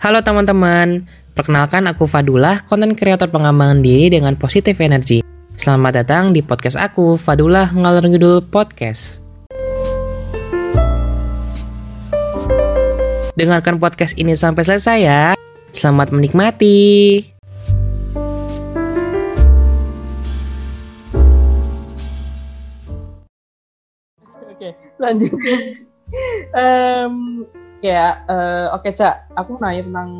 Halo teman-teman, perkenalkan aku Fadullah, konten kreator pengembangan diri dengan positif energi. Selamat datang di podcast aku, Fadullah Ngalor Ngidul Podcast. Dengarkan podcast ini sampai selesai ya. Selamat menikmati. Oke, lanjut. Em, ya, eh, oke Cak, aku mau nanya tentang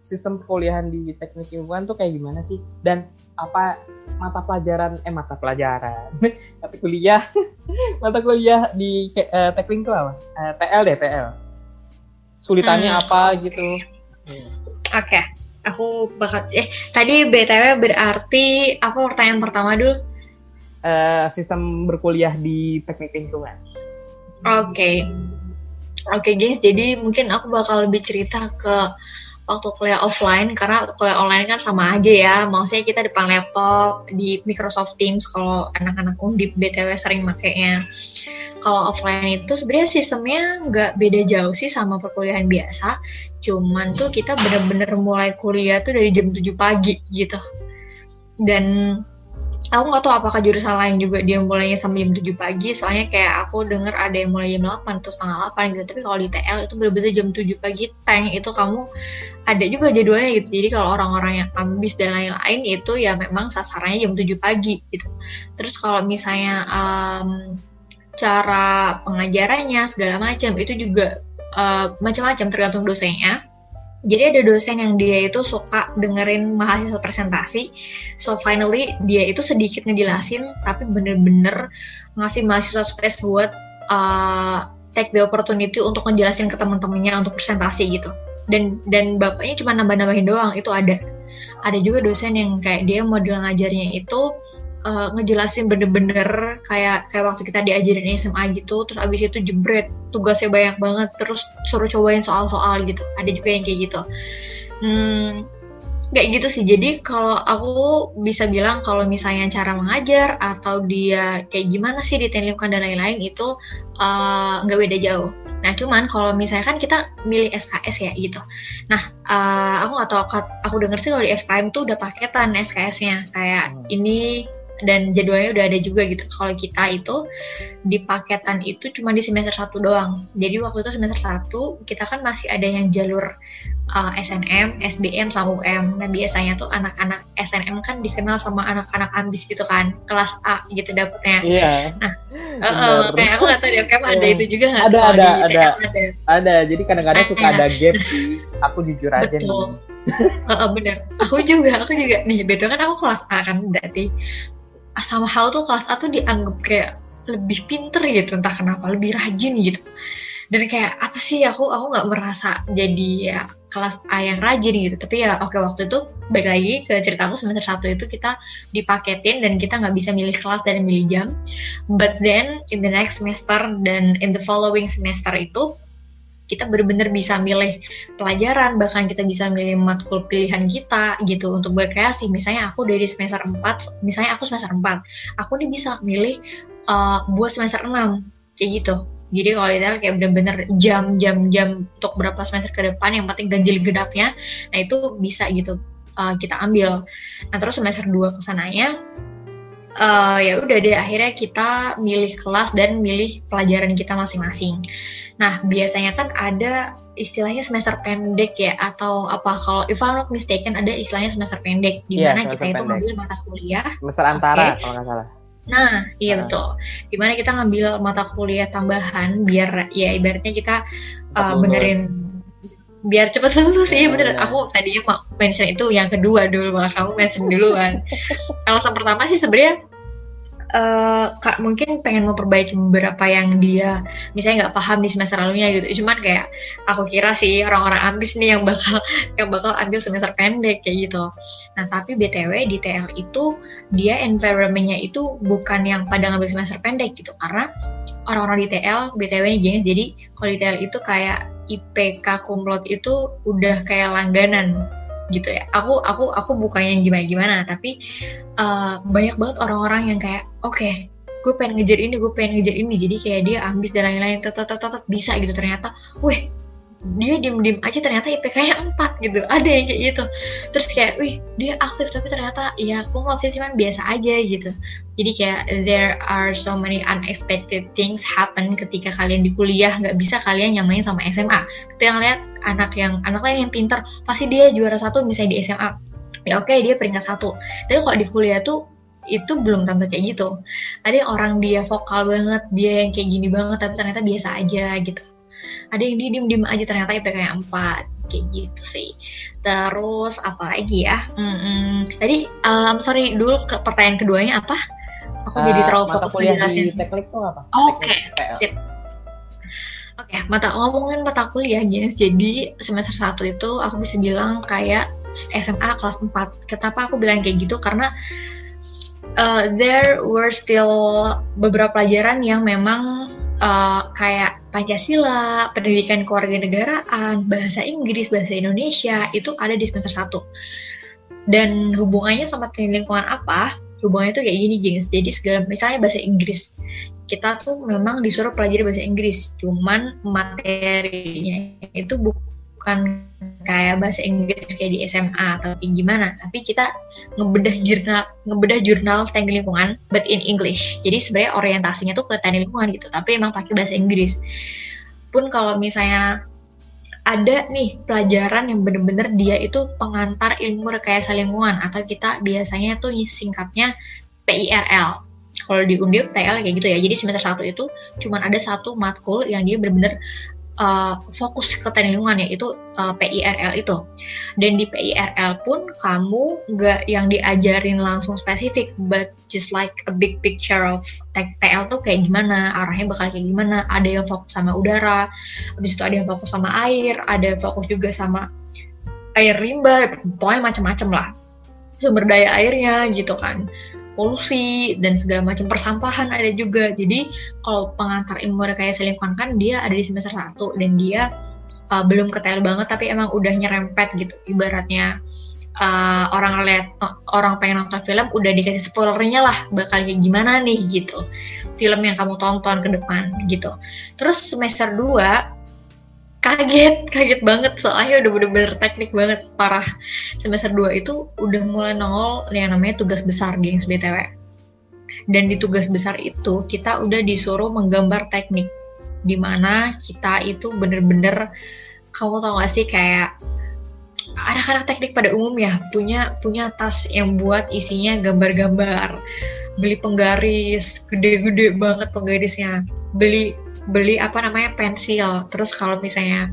sistem perkuliahan di teknik lingkungan tuh kayak gimana sih? Dan apa mata pelajaran, eh mata pelajaran, mata kuliah, mata kuliah di eh, teknik itu apa? Eh, TL deh, TL. Sulitannya Hmm. apa gitu? Oke, aku bakal eh tadi BTW berarti apa pertanyaan pertama dulu? Eh, sistem berkuliah di teknik lingkungan. Oke. Oke, guys. Jadi mungkin aku bakal lebih cerita ke waktu kuliah offline karena kuliah online kan sama aja ya. Maksudnya kita depan laptop di Microsoft Teams kalau anak-anak undip BTW sering makainya. Kalau offline itu sebenarnya sistemnya nggak beda jauh sih sama perkuliahan biasa. Cuman tuh kita bener-bener mulai kuliah tuh dari jam 7 pagi gitu. Dan aku nggak tahu apakah jurusan lain juga dia mulainya sampai jam 7 pagi soalnya kayak aku denger ada yang mulai jam 8 atau setengah 8 gitu. Tapi kalau di TL itu bener-bener jam 7 pagi tank itu kamu ada juga jadwalnya gitu. Jadi kalau orang-orang yang ambis dan lain-lain itu ya memang sasarannya jam 7 pagi gitu. Terus kalau misalnya em, cara pengajarannya segala macam itu juga eh, macam-macam tergantung dosennya jadi ada dosen yang dia itu suka dengerin mahasiswa presentasi So finally dia itu sedikit ngejelasin tapi bener-bener ngasih mahasiswa space buat uh, take the opportunity untuk ngejelasin ke teman-temannya untuk presentasi gitu. Dan dan bapaknya cuma nambah-nambahin doang itu ada. Ada juga dosen yang kayak dia model ngajarnya itu uh, ngejelasin bener-bener kayak kayak waktu kita diajarin SMA gitu terus abis itu jebret tugasnya banyak banget terus suruh cobain soal-soal gitu. Ada juga yang kayak gitu. Hmm, kayak gitu sih. Jadi kalau aku bisa bilang kalau misalnya cara mengajar atau dia kayak gimana sih ditentukan dan lain-lain itu uh, nggak beda jauh. Nah cuman kalau misalnya kan kita milih SKS ya gitu. Nah uh, aku nggak tahu aku dengar sih kalau di FKM tuh udah paketan SKS-nya kayak Hmm. ini dan jadwalnya udah ada juga gitu. Kalau kita itu di paketan itu cuma di semester 1 doang. Jadi waktu itu semester 1 kita kan masih ada yang jalur uh, SNM, SBM sama UM. Nah, biasanya tuh anak-anak SNM kan dikenal sama anak-anak ambis gitu kan, kelas A gitu dapetnya. Iya. Heeh, benar. kayak aku nggak tahu di FKM ada Iya. itu juga nggak? Ada, ada, di ada. Ada. Ada, jadi kadang-kadang suka Ada. gap sih. Aku jujur aja nih. Betul. Heeh, bener. Aku juga, aku juga nih. Betul kan aku kelas A kan berarti. Sama hal tuh kelas A tuh dianggap kayak lebih pinter gitu, entah kenapa lebih rajin gitu. Dan kayak apa sih aku aku nggak merasa jadi ya kelas A yang rajin gitu. Tapi ya oke waktu itu balik lagi ke cerita aku semester satu itu kita dipaketin dan kita nggak bisa milih kelas dan milih jam. But then in the next semester dan in the following semester itu kita benar-benar bisa milih pelajaran bahkan kita bisa milih matkul pilihan kita gitu untuk berkreasi. Misalnya aku dari semester 4 misalnya aku semester 4 aku nih bisa milih uh, buat semester 6 kayak gitu. Jadi kalau detail kayak bener-bener jam-jam jam untuk berapa semester ke depan yang penting ganjil genapnya nah itu bisa gitu uh, kita ambil. Nah terus semester 2 ke sananya uh, ya udah deh akhirnya kita milih kelas dan milih pelajaran kita masing-masing Nah, biasanya kan ada istilahnya semester pendek ya atau apa kalau if I'm not mistaken ada istilahnya semester pendek di Iya, mana semester kita itu ngambil mata kuliah. Semester antara kalau nggak salah. Nah, iya Ah. betul. Di mana kita ngambil mata kuliah tambahan biar ya ibaratnya kita uh, benerin biar cepat lulus Iya, iya bener. iya. Aku tadinya mau mention itu yang kedua dulu malah kamu mention duluan. Alasan pertama sih sebenarnya eh, kak mungkin pengen memperbaiki beberapa yang dia misalnya nggak paham di semester lalunya gitu cuman kayak aku kira sih orang-orang ambis nih yang bakal yang bakal ambil semester pendek kayak gitu nah tapi btw di TL itu dia environmentnya itu bukan yang pada ngambil semester pendek gitu karena orang-orang di TL btw nih gengs jadi kalau di TL itu kayak IPK kumlot itu udah kayak langganan gitu ya. Aku aku aku bukan yang gimana gimana tapi uh, banyak banget orang-orang yang kayak oke gue pengen ngejar ini gue pengen ngejar ini. Jadi kayak dia ambis dan lain-lain tet tet tet tet, bisa gitu. Ternyata wih dia diem-diem aja ternyata IPK-nya 4 gitu. Ada yang kayak gitu. Terus kayak wih dia aktif tapi ternyata ya aku sih cuman biasa aja gitu. Jadi kayak there are so many unexpected things happen ketika kalian di kuliah nggak bisa kalian nyamain sama SMA ketika ngeliat anak yang anak lain yang pinter pasti dia juara satu misalnya di SMA ya oke okay, dia peringkat satu. Tapi kalau di kuliah tuh itu belum tentu kayak gitu. Ada orang dia vokal banget dia yang kayak gini banget tapi ternyata biasa aja gitu ada yang diem diem aja ternyata IPK yang empat kayak gitu sih terus apa lagi ya hmm, tadi um, sorry dulu ke pertanyaan keduanya apa aku uh, jadi terlalu fokus ngejelasin teknik tuh apa oke okay. sip Oke, okay, mata ngomongin mata kuliah, guys. Jadi semester 1 itu aku bisa bilang kayak SMA kelas 4. Kenapa aku bilang kayak gitu? Karena uh, there were still beberapa pelajaran yang memang uh, kayak Pancasila, pendidikan kewarganegaraan, bahasa Inggris, bahasa Indonesia itu ada di semester 1. Dan hubungannya sama teknik lingkungan apa? Hubungannya tuh kayak gini, gengs. Jadi segala misalnya bahasa Inggris. Kita tuh memang disuruh pelajari bahasa Inggris, cuman materinya itu bukan bukan kayak bahasa Inggris kayak di SMA atau kayak gimana, tapi kita ngebedah jurnal ngebedah jurnal teknik lingkungan but in English. Jadi sebenarnya orientasinya tuh ke teknik lingkungan gitu, tapi emang pakai bahasa Inggris. Pun kalau misalnya ada nih pelajaran yang bener-bener dia itu pengantar ilmu rekayasa lingkungan atau kita biasanya tuh singkatnya PIRL kalau di Undip TL kayak gitu ya. Jadi semester satu itu cuma ada satu matkul yang dia benar-benar uh, fokus ke teknik lingkungan yaitu uh, PIRL itu. Dan di PIRL pun kamu nggak yang diajarin langsung spesifik, but just like a big picture of TL tuh kayak gimana, arahnya bakal kayak gimana. Ada yang fokus sama udara, habis itu ada yang fokus sama air, ada yang fokus juga sama air limbah, pokoknya macam-macam lah sumber daya airnya gitu kan polusi dan segala macam persampahan ada juga. Jadi kalau pengantar ilmu rekayasa lingkungan kan dia ada di semester 1 dan dia uh, belum ketail banget tapi emang udah nyerempet gitu. Ibaratnya uh, orang lihat uh, orang pengen nonton film udah dikasih spoilernya lah bakal kayak gimana nih gitu. Film yang kamu tonton ke depan gitu. Terus semester 2 kaget kaget banget. Soalnya udah bener-bener teknik banget. Parah. Semester 2 itu udah mulai nongol. Yang namanya tugas besar gengs BTW dan di tugas besar itu kita udah disuruh menggambar teknik. Di mana kita itu bener-bener kamu tau gak sih kayak anak-anak teknik pada umum ya punya punya tas yang buat isinya gambar-gambar. Beli penggaris gede-gede banget penggarisnya. Beli beli apa namanya pensil. Terus kalau misalnya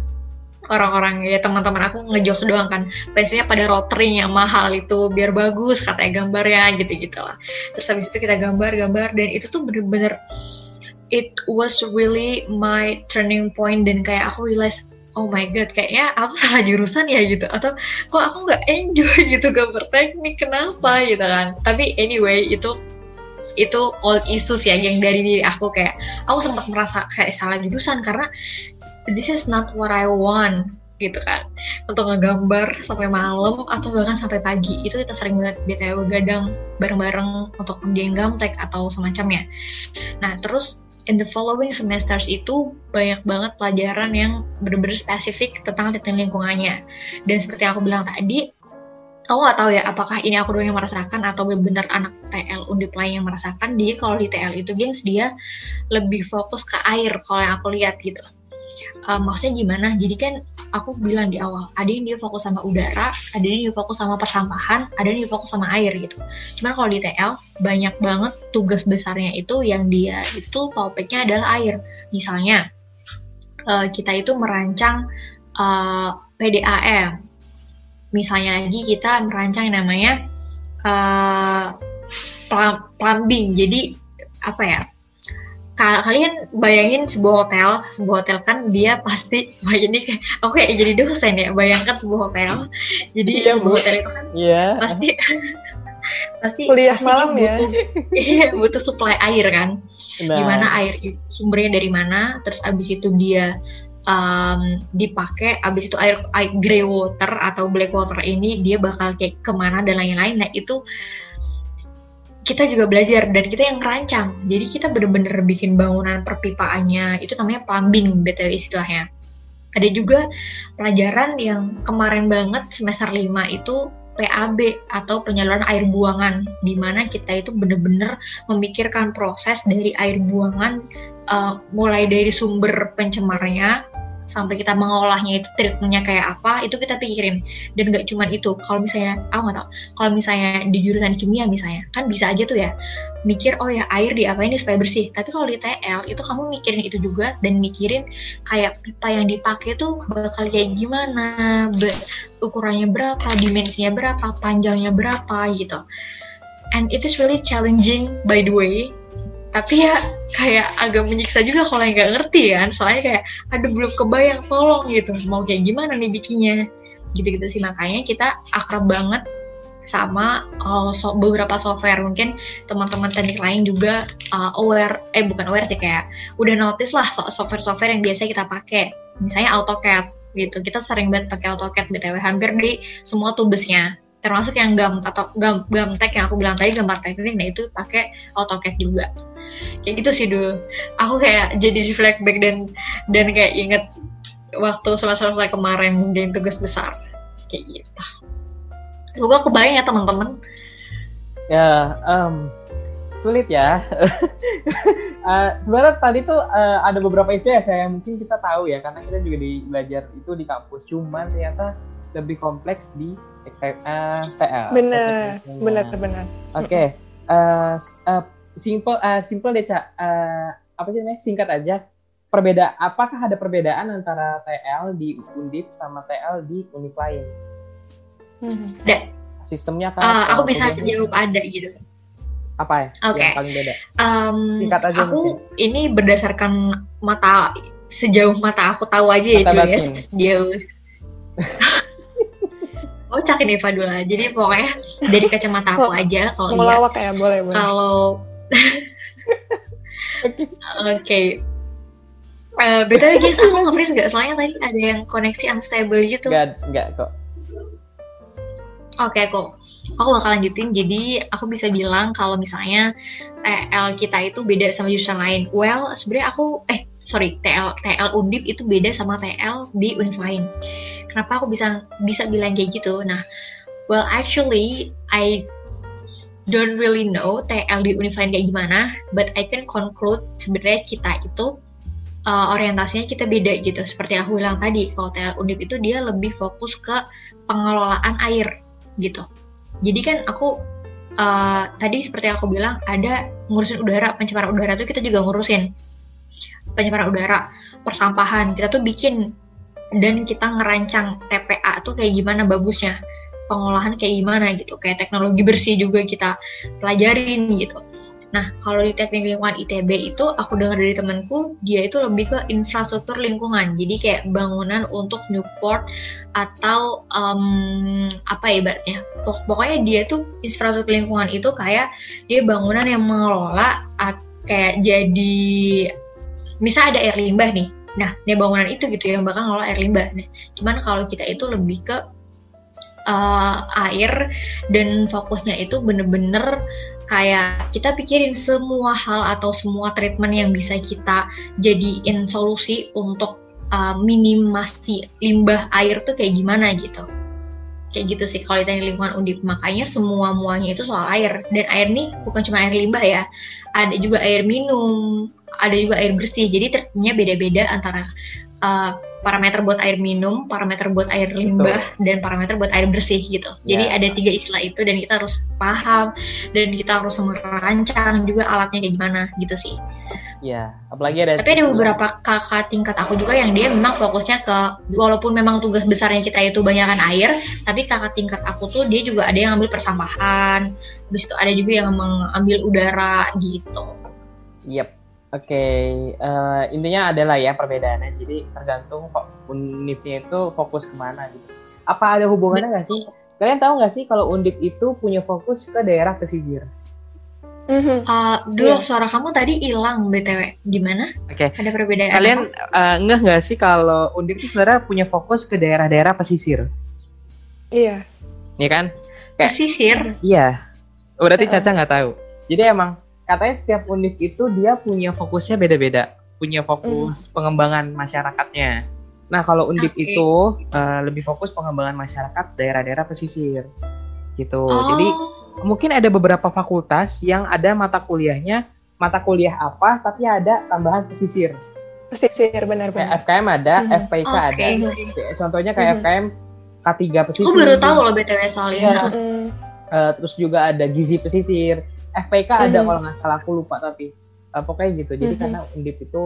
orang-orang ya teman-teman aku ngejok doang kan pensilnya pada rotring yang mahal itu biar bagus katanya gambarnya gitu-gitu lah. Terus habis itu kita gambar-gambar dan itu tuh bener-bener it was really my turning point dan kayak aku realize oh my god kayaknya aku salah jurusan ya gitu. Atau kok aku nggak enjoy gitu gambar teknik kenapa gitu kan. Tapi anyway itu itu old issues ya yang dari diri aku kayak aku sempat merasa kayak salah jurusan karena this is not what I want gitu kan. Untuk ngegambar sampai malam atau bahkan sampai pagi itu kita sering banget BTW begadang bareng-bareng untuk kerjain gamtek atau semacamnya. Nah terus in the following semesters itu banyak banget pelajaran yang benar-benar spesifik tentang teknik lingkungannya. Dan seperti yang aku bilang tadi aku nggak tahu ya apakah ini aku doang yang merasakan atau benar-benar anak TL undip lain yang merasakan. Dia kalau di TL itu gengs dia lebih fokus ke air kalau yang aku lihat gitu. Uh, maksudnya gimana? Jadi kan aku bilang di awal ada yang dia fokus sama udara ada yang dia fokus sama persampahan ada yang dia fokus sama air gitu. Cuman kalau di TL banyak banget tugas besarnya itu yang dia itu topiknya adalah air. Misalnya uh, kita itu merancang uh, PDAM misalnya lagi kita merancang namanya uh, plumbing. Jadi apa ya? Kalian bayangin sebuah hotel, sebuah hotel kan dia pasti, wah ini kayak, aku kayak jadi dosen ya, bayangkan sebuah hotel, jadi iya, sebuah hotel itu kan iya. pasti pasti kuliah pasti malam ya. butuh, ya. iya, butuh supply air kan, nah. gimana air sumbernya dari mana, terus abis itu dia um, dipakai abis itu air, air grey water atau black water ini dia bakal kayak ke mana dan lain-lain. Nah itu kita juga belajar dan kita yang ngerancang. Jadi kita bener-bener bikin bangunan perpipaannya itu namanya plumbing btw istilahnya. Ada juga pelajaran yang kemarin banget semester 5 itu PAB atau penyaluran air buangan di mana kita itu benar-benar memikirkan proses dari air buangan uh, mulai dari sumber pencemarnya sampai kita mengolahnya itu treatmentnya kayak apa itu kita pikirin. Dan gak cuma itu kalau misalnya aku nggak tahu kalau misalnya di jurusan kimia misalnya kan bisa aja tuh ya mikir oh ya air di apa ini supaya bersih. Tapi kalau di TL itu kamu mikirin itu juga dan mikirin kayak pipa yang dipakai tuh bakal kayak gimana be ukurannya berapa dimensinya berapa panjangnya berapa gitu. And it is really challenging by the way tapi ya kayak agak menyiksa juga kalau yang nggak ngerti kan soalnya kayak aduh belum kebayang tolong gitu mau kayak gimana nih bikinnya gitu-gitu sih makanya kita akrab banget sama uh, so, beberapa software mungkin teman-teman teknik lain juga uh, aware eh bukan aware sih kayak udah notice lah software-software yang biasa kita pakai misalnya AutoCAD gitu kita sering banget pakai AutoCAD btw hampir di semua tubesnya termasuk yang gam atau gam gamtek yang aku bilang tadi gambar teknik nah itu pakai AutoCAD juga kayak gitu sih dulu aku kayak jadi reflect back dan dan kayak inget waktu semester-semester kemarin di tugas besar. Kayak gitu. Semoga kebayang ya teman-teman. Ya um, sulit ya. Uh, sebenarnya tadi tuh uh, ada beberapa istilah saya mungkin kita tahu ya karena kita juga di belajar itu di kampus. Cuman ternyata lebih kompleks di uh, TL. Benar, benar, benar. Oke, okay. uh, uh, simple uh, simple deh cak uh, apa sih namanya singkat aja perbeda apakah ada perbedaan antara TL di Undip sama TL di Univ lain? Hmm. Sistemnya kan? Uh, aku bisa jawab ada gitu. Apa ya? Okay. Yang paling beda? Um, Singkat aja. Aku mungkin. ini berdasarkan mata sejauh mata aku tahu aja ya, mata ya Jauh. Oh cak ini Fadula. Jadi pokoknya dari kacamata aku aja kalau lihat. ya boleh boleh. Kalau Oke. Okay. Uh, BTW guys, aku nge-freeze gak? Soalnya tadi ada yang koneksi unstable gitu. Gak, gak kok. Oke okay, kok. Aku bakal lanjutin, jadi aku bisa bilang kalau misalnya TL kita itu beda sama jurusan lain. Well, sebenarnya aku, eh sorry, TL TL Undip itu beda sama TL di univ lain. Kenapa aku bisa bisa bilang kayak gitu? Nah, well actually I don't really know TL di Unifine kayak gimana, but I can conclude sebenarnya kita itu uh, orientasinya kita beda gitu. Seperti aku bilang tadi, kalau TL Undip itu dia lebih fokus ke pengelolaan air gitu. Jadi kan aku uh, tadi seperti aku bilang ada ngurusin udara, pencemaran udara itu kita juga ngurusin pencemaran udara, persampahan. Kita tuh bikin dan kita ngerancang TPA tuh kayak gimana bagusnya pengolahan kayak gimana gitu. Kayak teknologi bersih juga kita pelajarin gitu. Nah kalau di teknik lingkungan ITB itu aku dengar dari temanku dia itu lebih ke infrastruktur lingkungan. Jadi kayak bangunan untuk Newport atau um, apa ya ibaratnya? Pokoknya dia tuh infrastruktur lingkungan itu kayak dia bangunan yang mengelola kayak jadi misal ada air limbah nih. Nah, ini bangunan itu gitu yang bakal ngelola air limbah. Nah, cuman kalau kita itu lebih ke uh, air dan fokusnya itu bener-bener kayak kita pikirin semua hal atau semua treatment yang bisa kita jadiin solusi untuk uh, minimasi limbah air tuh kayak gimana gitu. Kayak gitu sih kalau di lingkungan undip. Makanya semua muanya itu soal air. Dan air nih bukan cuma air limbah ya ada juga air minum ada juga air bersih. Jadi treatmentnya beda-beda antara uh, parameter buat air minum, parameter buat air limbah, Betul. dan parameter buat air bersih gitu. Yeah. Jadi ada tiga istilah itu dan kita harus paham dan kita harus merancang juga alatnya kayak gimana gitu sih. Ya, apalagi ada. Tapi ada beberapa kakak tingkat aku juga yang dia memang fokusnya ke walaupun memang tugas besarnya kita itu banyakkan air, tapi kakak tingkat aku tuh dia juga ada yang ambil persampahan, habis itu ada juga yang mengambil udara gitu. Yep. Oke, okay, uh, eh, intinya adalah ya perbedaannya. Jadi tergantung kok univnya itu fokus ke mana gitu. Apa ada hubungannya nggak sih? Kalian tahu nggak sih kalau undip itu punya fokus ke daerah pesisir? Mm-hmm. Uh, dulu yeah. suara kamu tadi hilang btw, gimana? Oke. Okay. Ada perbedaan? Kalian uh, ngeh nggak sih kalau undip itu sebenarnya punya fokus ke daerah-daerah pesisir? Iya. Iya kan? Kayak, pesisir? Iya. Berarti Caca nggak tahu. Jadi emang katanya setiap univ itu dia punya fokusnya beda-beda, punya fokus mm. pengembangan masyarakatnya. Nah, kalau Undip Oke. itu eh, lebih fokus pengembangan masyarakat daerah-daerah pesisir. Gitu. Oh, Jadi mungkin ada beberapa fakultas yang ada mata kuliahnya mata kuliah apa tapi ada tambahan pesisir. pesisir Kayak benar-benar. FKM ada, Mhm. FPK Oke. ada. Kayak Contohnya kayak Mhm. FKM K3 pesisir. aku baru tahu loh BTW soal ini. Iya. Mm, Eh, terus juga ada gizi pesisir. FPK ada Mhm. kalau nggak salah aku lupa tapi eh, pokoknya gitu. Jadi Mhm. karena Undip itu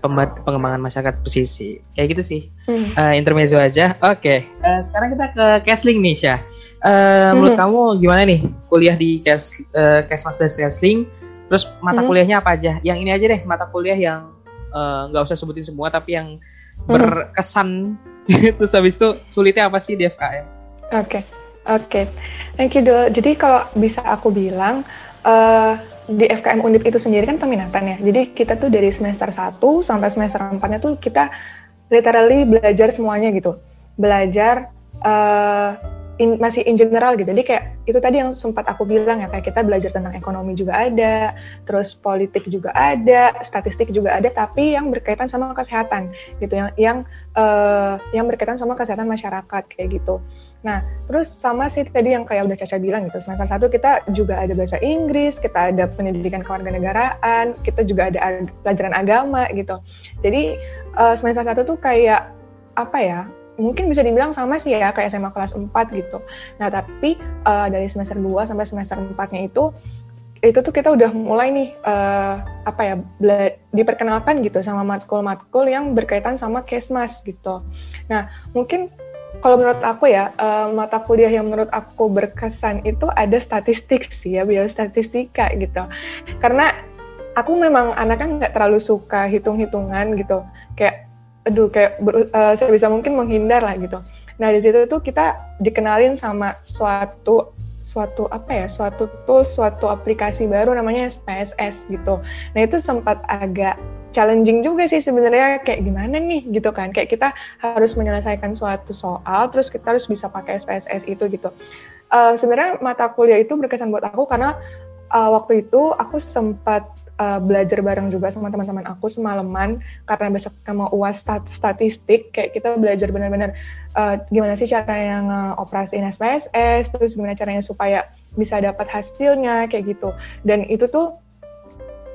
pemba- pengembangan masyarakat pesisir. Kayak gitu sih. mm. Eh, intermezzo aja. Oke. Eh, sekarang kita ke Kesling nih, Syah. Eh, Menurut Mhm. kamu gimana nih kuliah di Kes eh, Kesmas dan? Terus mata Mhm. kuliahnya apa aja? Yang ini aja deh, mata kuliah yang nggak usah sebutin semua tapi yang Mhm. berkesan. Terus habis itu sulitnya apa sih di FKM? Oke, oke. Thank you, Dul. Jadi kalau bisa aku bilang, eh, di FKM Undip itu sendiri kan peminatan ya. Jadi kita tuh dari semester 1 sampai semester 4-nya tuh kita literally belajar semuanya gitu. Belajar eh, in- masih in general gitu. Jadi kayak itu tadi yang sempat aku bilang ya, kayak kita belajar tentang ekonomi juga ada, terus politik juga ada, statistik juga ada, tapi yang berkaitan sama kesehatan gitu, yang yang eh, yang berkaitan sama kesehatan masyarakat kayak gitu. Nah, terus sama sih tadi yang kayak udah Caca bilang gitu, semester satu kita juga ada bahasa Inggris, kita ada pendidikan kewarganegaraan, kita juga ada pelajaran agama gitu. Jadi eh, semester satu tuh kayak apa ya? Mungkin bisa dibilang sama sih ya kayak SMA kelas 4 gitu. Nah, tapi eh, dari semester 2 sampai semester 4-nya itu itu tuh kita udah mulai nih eh, apa ya diperkenalkan gitu sama matkul-matkul yang berkaitan sama kesmas gitu. Nah, mungkin kalau menurut aku ya, eh, mata kuliah yang menurut aku berkesan itu ada statistik sih ya, biostatistika gitu. Karena aku memang anaknya nggak terlalu suka hitung-hitungan gitu. Kayak, aduh, kayak ber- eh, saya bisa mungkin menghindar lah gitu. Nah di situ tuh kita dikenalin sama suatu suatu apa ya, suatu tools, suatu aplikasi baru namanya SPSS gitu. Nah itu sempat agak challenging juga sih sebenarnya kayak gimana nih gitu kan kayak kita harus menyelesaikan suatu soal terus kita harus bisa pakai SPSS itu gitu Eh, sebenarnya mata kuliah itu berkesan buat aku karena eh, waktu itu aku sempat eh, belajar bareng juga sama teman-teman aku semalaman karena besok mau uas stat- statistik kayak kita belajar benar-benar eh, gimana sih caranya ngoperasiin SPSS terus gimana caranya supaya bisa dapat hasilnya kayak gitu. Dan itu tuh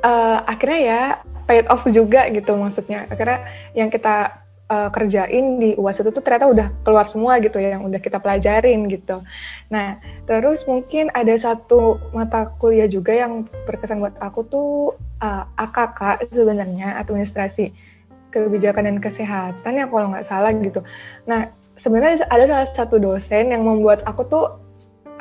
eh, akhirnya ya paid off juga gitu maksudnya. Akhirnya yang kita uh, kerjain di UAS itu tuh ternyata udah keluar semua gitu ya yang udah kita pelajarin gitu. Nah terus mungkin ada satu mata kuliah juga yang berkesan buat aku tuh uh, AKK sebenarnya administrasi kebijakan dan kesehatan ya kalau nggak salah gitu. Nah sebenarnya ada salah satu dosen yang membuat aku tuh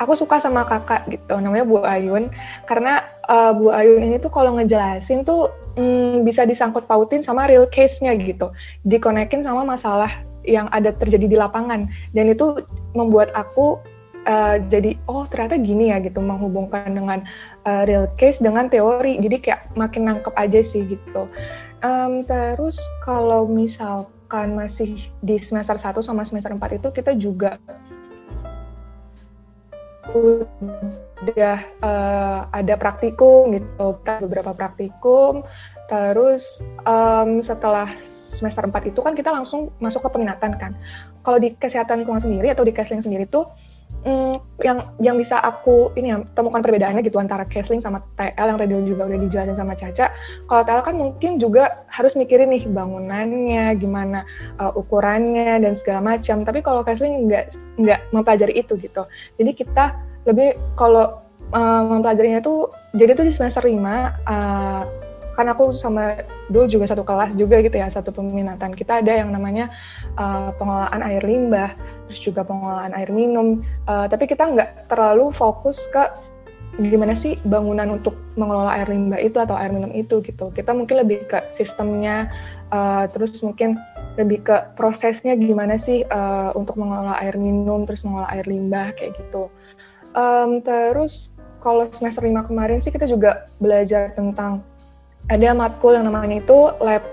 aku suka sama kakak gitu namanya Bu Ayun. Karena uh, Bu Ayun ini tuh kalau ngejelasin tuh mm, bisa disangkut pautin sama real case-nya gitu. Dikonekin sama masalah yang ada terjadi di lapangan. Dan itu membuat aku uh, jadi oh ternyata gini ya gitu menghubungkan dengan uh, real case dengan teori. Jadi kayak makin nangkep aja sih gitu. Um, terus kalau misalkan masih di semester 1 sama semester 4 itu kita juga udah uh, ada praktikum gitu, beberapa praktikum. Terus um, setelah semester 4 itu kan kita langsung masuk ke peminatan kan. Kalau di kesehatan lingkungan sendiri atau di Kesling sendiri tuh mm, yang yang bisa aku ini ya temukan perbedaannya gitu antara Kesling sama TL yang tadi juga udah dijelasin sama Caca. Kalau TL kan mungkin juga harus mikirin nih bangunannya, gimana uh, ukurannya dan segala macam. Tapi kalau Kesling nggak nggak mempelajari itu gitu. Jadi kita lebih kalau uh, mempelajarinya tuh jadi tuh di semester 5 uh, kan aku sama dulu juga satu kelas juga gitu ya satu peminatan kita ada yang namanya uh, pengelolaan air limbah terus juga pengelolaan air minum. Uh, tapi kita nggak terlalu fokus ke gimana sih bangunan untuk mengelola air limbah itu atau air minum itu gitu. Kita mungkin lebih ke sistemnya uh, terus mungkin lebih ke prosesnya gimana sih uh, untuk mengelola air minum terus mengelola air limbah kayak gitu. Um, terus kalau semester 5 kemarin sih kita juga belajar tentang ada matkul yang namanya itu lab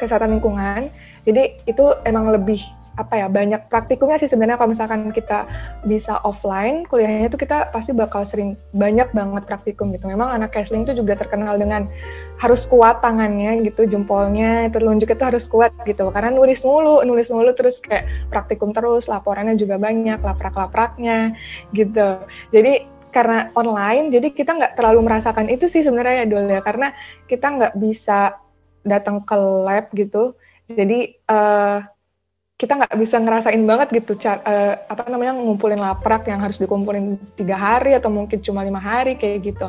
kesehatan lingkungan. Jadi itu emang lebih apa ya banyak praktikumnya sih sebenarnya kalau misalkan kita bisa offline kuliahnya tuh kita pasti bakal sering banyak banget praktikum gitu. Memang anak Kesling tuh juga terkenal dengan harus kuat tangannya gitu, jempolnya terlunjuk itu harus kuat gitu. Karena nulis mulu, nulis mulu terus kayak praktikum terus, laporannya juga banyak, laprak-lapraknya gitu. Jadi karena online, jadi kita nggak terlalu merasakan itu sih sebenarnya ya Dul ya, karena kita nggak bisa datang ke lab gitu. Jadi uh, kita nggak bisa ngerasain banget gitu uh, apa namanya ngumpulin laprak yang harus dikumpulin tiga hari atau mungkin cuma lima hari kayak gitu.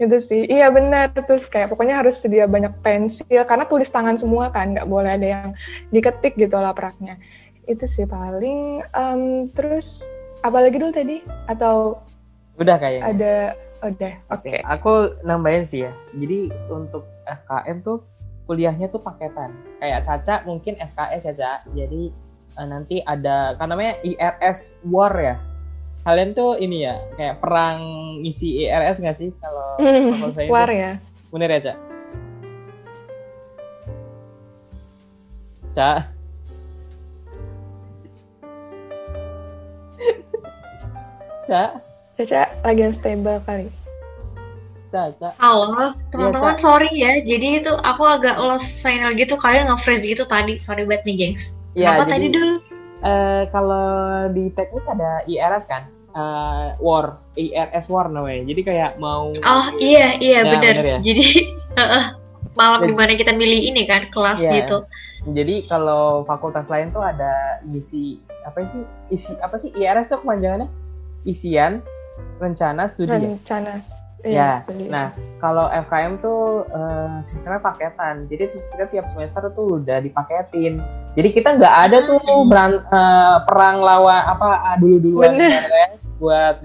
Itu sih. Iya benar. Terus kayak pokoknya harus sedia banyak pensil karena tulis tangan semua kan nggak boleh ada yang diketik gitu lapraknya. Itu sih paling. Um, terus apa lagi dulu tadi? Atau udah kayaknya. ada udah. Oke. Okay. aku nambahin sih ya. Jadi untuk FKM tuh kuliahnya tuh paketan. Kayak Caca mungkin SKS ya, Caca. Jadi uh, nanti ada kan namanya IRS War ya. Kalian tuh ini ya, kayak perang ngisi IRS nggak sih kalau hmm, saya War ya. Bener ya, Cak? Cak? Cak? Caca lagi unstable kali. Halo, teman-teman ya, sorry ya. Jadi itu aku agak lost signal gitu. Kalian nge-freeze gitu tadi. Sorry banget nih, gengs. Ya, Apa tadi dulu? Uh, kalau di teknik ada IRS kan? Uh, war, IRS war namanya. Jadi kayak mau Oh, iya, iya ya, benar. Ya? Jadi uh, malam Jadi, di mana kita milih ini kan kelas yeah. gitu. Jadi kalau fakultas lain tuh ada isi apa sih? Isi apa sih? IRS tuh kepanjangannya? Isian, rencana studi. Ya? Iya, ya, nah kalau FKM tuh uh, sistemnya paketan, jadi kita tiap semester tuh udah dipaketin. Jadi kita nggak ada tuh hmm. beran, uh, perang lawan apa dulu duluan ya, buat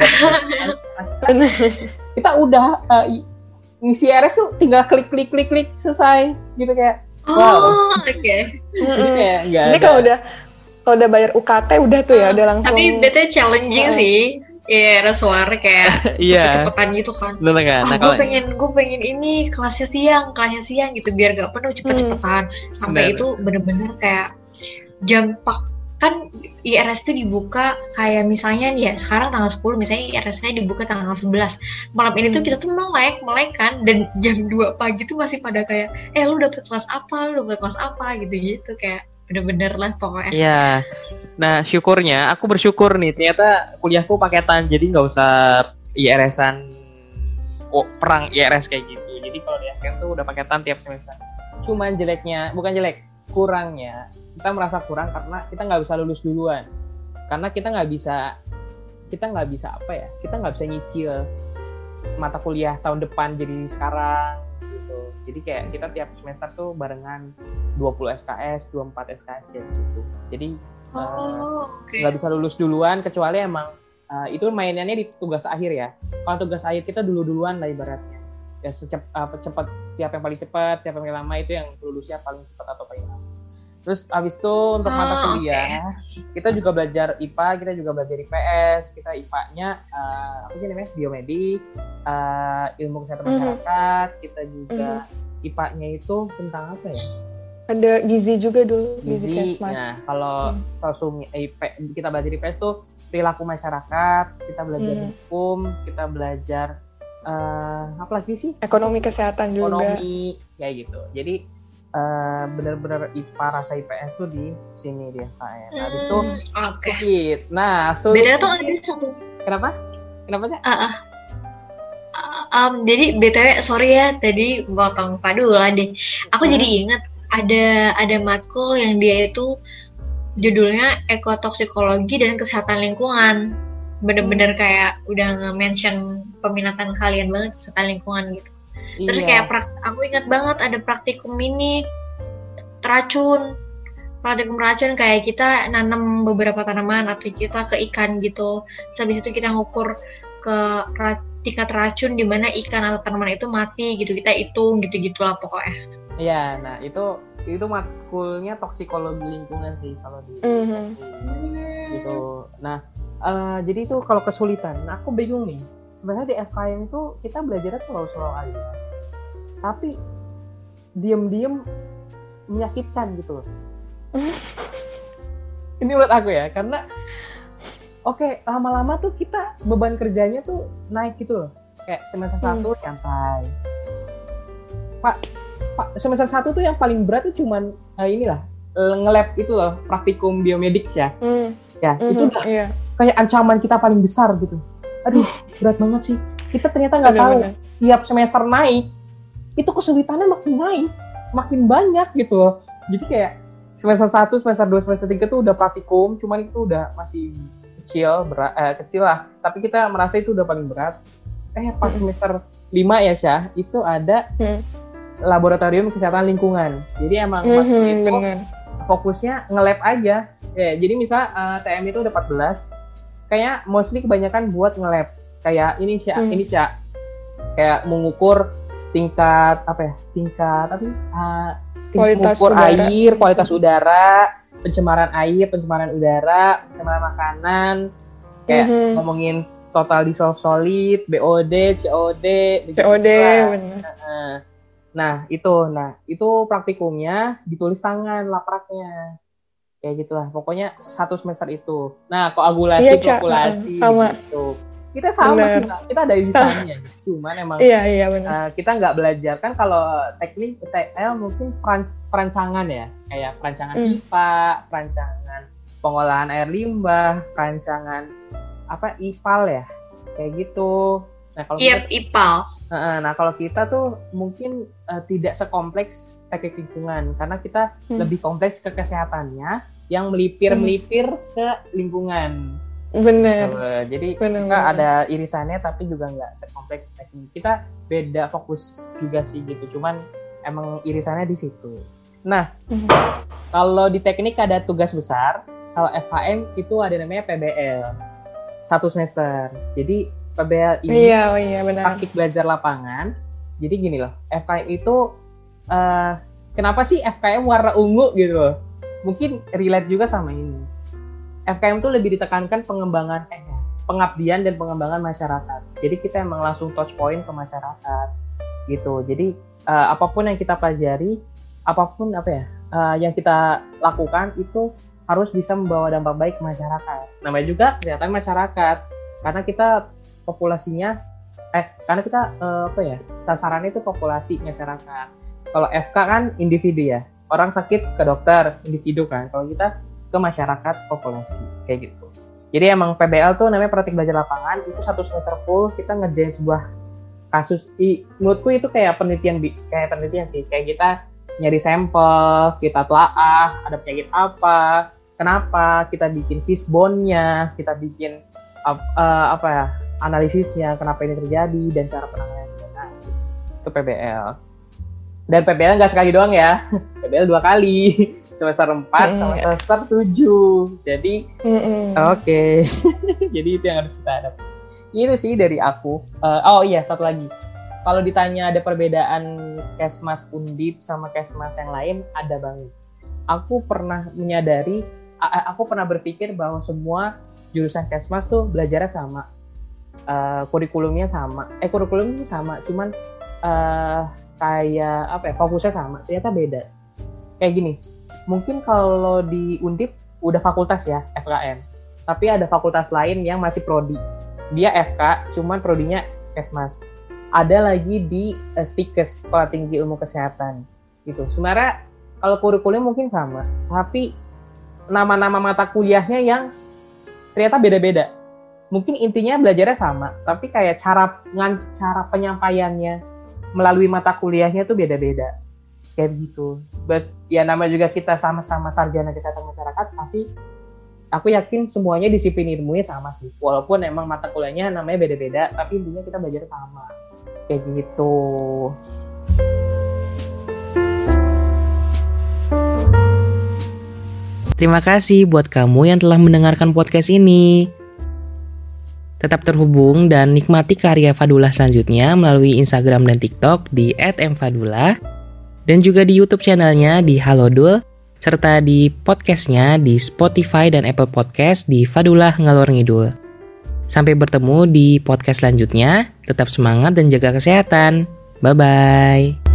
kita udah uh, ngisi RS tuh tinggal klik klik klik klik selesai gitu kayak. Wow. Oh, oke. Okay. Ini kalau udah kalau udah bayar UKT udah tuh ya, udah langsung. Tapi bete challenging uh, sih Iya, yeah, suara kayak yeah. cepet-cepetan gitu kan. Bener kan? Oh, nah, gue pengen gue pengen ini kelasnya siang, kelasnya siang gitu biar gak penuh cepet-cepetan. Hmm. Sampai Bener. itu bener-bener kayak jam pak kan IRS itu dibuka kayak misalnya nih ya sekarang tanggal 10 misalnya IRS saya dibuka tanggal 11 malam ini tuh hmm. kita tuh melek melek kan dan jam 2 pagi tuh masih pada kayak eh lu dapet kelas apa lu dapet kelas apa gitu gitu kayak bener-bener lah pokoknya. Iya. Nah syukurnya aku bersyukur nih ternyata kuliahku paketan jadi nggak usah IRS-an oh, perang IRS kayak gitu. Jadi kalau di akhir tuh udah paketan tiap semester. Cuman jeleknya bukan jelek kurangnya. Kita merasa kurang karena kita nggak bisa lulus duluan. Karena kita nggak bisa kita nggak bisa apa ya? Kita nggak bisa nyicil mata kuliah tahun depan jadi sekarang gitu. Jadi kayak kita tiap semester tuh barengan 20 SKS 24 SKS kayak gitu. Jadi oh, eh, nggak uh, okay. bisa lulus duluan kecuali emang uh, itu mainannya di tugas akhir ya. Kalau tugas akhir kita dulu duluan lah ibaratnya. Ya secepat uh, cepat siapa yang paling cepat siapa yang paling lama itu yang lulusnya paling cepat atau paling lama Terus abis itu untuk oh, mata kuliah okay. kita juga belajar IPA, kita juga belajar IPS, kita IPA-nya uh, apa sih namanya biomedik, uh, ilmu kesehatan mm -hmm. masyarakat, kita juga mm -hmm. IPA-nya itu tentang apa ya? Ada gizi juga dulu. Gizi. gizi nah kalau hmm. sosum IP, kita belajar IPS tuh perilaku masyarakat, kita belajar hmm. hukum, kita belajar uh, apa lagi sih? Ekonomi kesehatan juga. Ekonomi kayak gitu. Jadi uh, bener-bener IPA rasa IPS tuh di sini dia kayak. Nah, habis itu hmm, okay. sulit. Nah, sulit. Beda tuh ada satu. Kenapa? Kenapa sih? Uh, uh. Um, jadi btw sorry ya tadi potong padu lah deh. Aku hmm. jadi inget ada ada matkul yang dia itu judulnya ekotoksikologi dan kesehatan lingkungan. Bener-bener hmm. kayak udah nge-mention peminatan kalian banget kesehatan lingkungan gitu. Terus iya. kayak aku ingat banget ada praktikum ini racun. Praktikum racun kayak kita nanam beberapa tanaman atau kita ke ikan gitu. Terus habis itu kita ngukur ke ra tingkat racun di mana ikan atau tanaman itu mati gitu. Kita hitung gitu-gitu lah pokoknya. Iya, nah itu itu matkulnya toksikologi lingkungan sih kalau di mm -hmm. gitu. Nah, uh, jadi itu kalau kesulitan, nah aku bingung nih sebenarnya di FKM itu kita belajarnya slow-slow aja tapi diem-diem menyakitkan gitu ini buat aku ya karena oke okay, lama-lama tuh kita beban kerjanya tuh naik gitu loh kayak semester hmm. satu nyantai pak pak semester satu tuh yang paling berat tuh cuman uh, inilah ngelab itu loh praktikum biomedik ya hmm. ya hmm, itu udah iya. kayak ancaman kita paling besar gitu aduh berat banget sih kita ternyata nggak tahu tiap semester naik itu kesulitannya makin naik makin banyak gitu loh jadi kayak semester 1, semester 2, semester 3 tuh udah praktikum, cuman itu udah masih kecil, berat, eh, kecil lah. Tapi kita merasa itu udah paling berat. Eh pas hmm. semester 5 ya Syah, itu ada hmm. laboratorium kesehatan lingkungan. Jadi emang hmm, itu bener. fokusnya nge-lab aja. Ya, jadi misal uh, eh, TM itu udah 14, kayak mostly kebanyakan buat nge-lab. Kayak ini Syah, hmm. ini Syah. Kayak mengukur tingkat apa ya? Tingkat tapi uh, kualitas mengukur udara. air, kualitas udara, pencemaran air, pencemaran udara, pencemaran makanan, kayak mm -hmm. ngomongin total dissolved solid, BOD, COD, COD, Nah, nah, itu, nah itu praktikumnya ditulis tangan lapraknya, kayak gitulah. Pokoknya satu semester itu. Nah, koagulasi, iya, kalkulasi, sama. gitu kita sama bener. sih kita ada irisannya cuman emang iya, iya, bener. Uh, kita nggak belajar kan kalau teknik TL mungkin peran, perancangan ya kayak perancangan mm. IPA perancangan pengolahan air limbah perancangan apa IPAL ya kayak gitu nah kalau yep, kita, IPAL nah kalau kita tuh mungkin uh, tidak sekompleks teknik lingkungan karena kita mm. lebih kompleks ke kesehatannya yang melipir melipir mm. ke lingkungan Bener. Uh, jadi bener, bener. ada irisannya tapi juga nggak sekompleks teknik. Kita beda fokus juga sih gitu. Cuman emang irisannya di situ. Nah, mm-hmm. kalau di teknik ada tugas besar. Kalau FHM itu ada namanya PBL satu semester. Jadi PBL ini iya, oh iya, benar. praktik belajar lapangan. Jadi gini loh, FKM itu uh, kenapa sih FKM warna ungu gitu loh? Mungkin relate juga sama ini FKM tuh lebih ditekankan pengembangan eh pengabdian dan pengembangan masyarakat. Jadi kita emang langsung touch point ke masyarakat gitu. Jadi uh, apa pun yang kita pelajari, apa pun apa ya uh, yang kita lakukan itu harus bisa membawa dampak baik ke masyarakat. Namanya juga kesehatan masyarakat. Karena kita populasinya eh karena kita uh, apa ya sasarannya itu populasi masyarakat. Kalau FK kan individu ya. Orang sakit ke dokter, individu kan. Kalau kita ke masyarakat populasi kayak gitu. Jadi emang PBL tuh namanya praktik belajar lapangan itu satu semester full kita ngerjain sebuah kasus. I, menurutku itu kayak penelitian kayak penelitian sih kayak kita nyari sampel, kita telaah ada penyakit apa, kenapa kita bikin fishbone-nya, kita bikin uh, uh, apa ya analisisnya, kenapa ini terjadi dan cara penanganannya. Nah, itu PBL. Dan PBL nggak sekali doang ya, PBL dua kali semester 4 mm, sama semester 7. Jadi mm oke. Okay. Jadi itu yang harus kita hadapi. Itu sih dari aku. Uh, oh iya, satu lagi. Kalau ditanya ada perbedaan Kesmas Undip sama Kesmas yang lain, ada banget. Aku pernah menyadari, aku pernah berpikir bahwa semua jurusan Kesmas tuh belajarnya sama. Uh, kurikulumnya sama. Eh kurikulumnya sama, cuman uh, kayak apa ya, fokusnya sama. Ternyata beda. Kayak gini, mungkin kalau di Undip udah fakultas ya FKM tapi ada fakultas lain yang masih prodi dia FK cuman prodinya Kesmas ada lagi di uh, Stikes Sekolah Tinggi Ilmu Kesehatan gitu sebenarnya kalau kurikulum mungkin sama tapi nama-nama mata kuliahnya yang ternyata beda-beda mungkin intinya belajarnya sama tapi kayak cara cara penyampaiannya melalui mata kuliahnya tuh beda-beda kayak gitu. But ya nama juga kita sama-sama sarjana kesehatan masyarakat pasti aku yakin semuanya disiplin ilmunya sama sih. Walaupun emang mata kuliahnya namanya beda-beda, tapi intinya kita belajar sama. Kayak gitu. Terima kasih buat kamu yang telah mendengarkan podcast ini. Tetap terhubung dan nikmati karya Fadula selanjutnya melalui Instagram dan TikTok di @mfadula dan juga di YouTube channelnya di Halodul, serta di podcastnya di Spotify dan Apple Podcast di Fadullah Ngalor Ngidul. Sampai bertemu di podcast selanjutnya, tetap semangat dan jaga kesehatan. Bye-bye.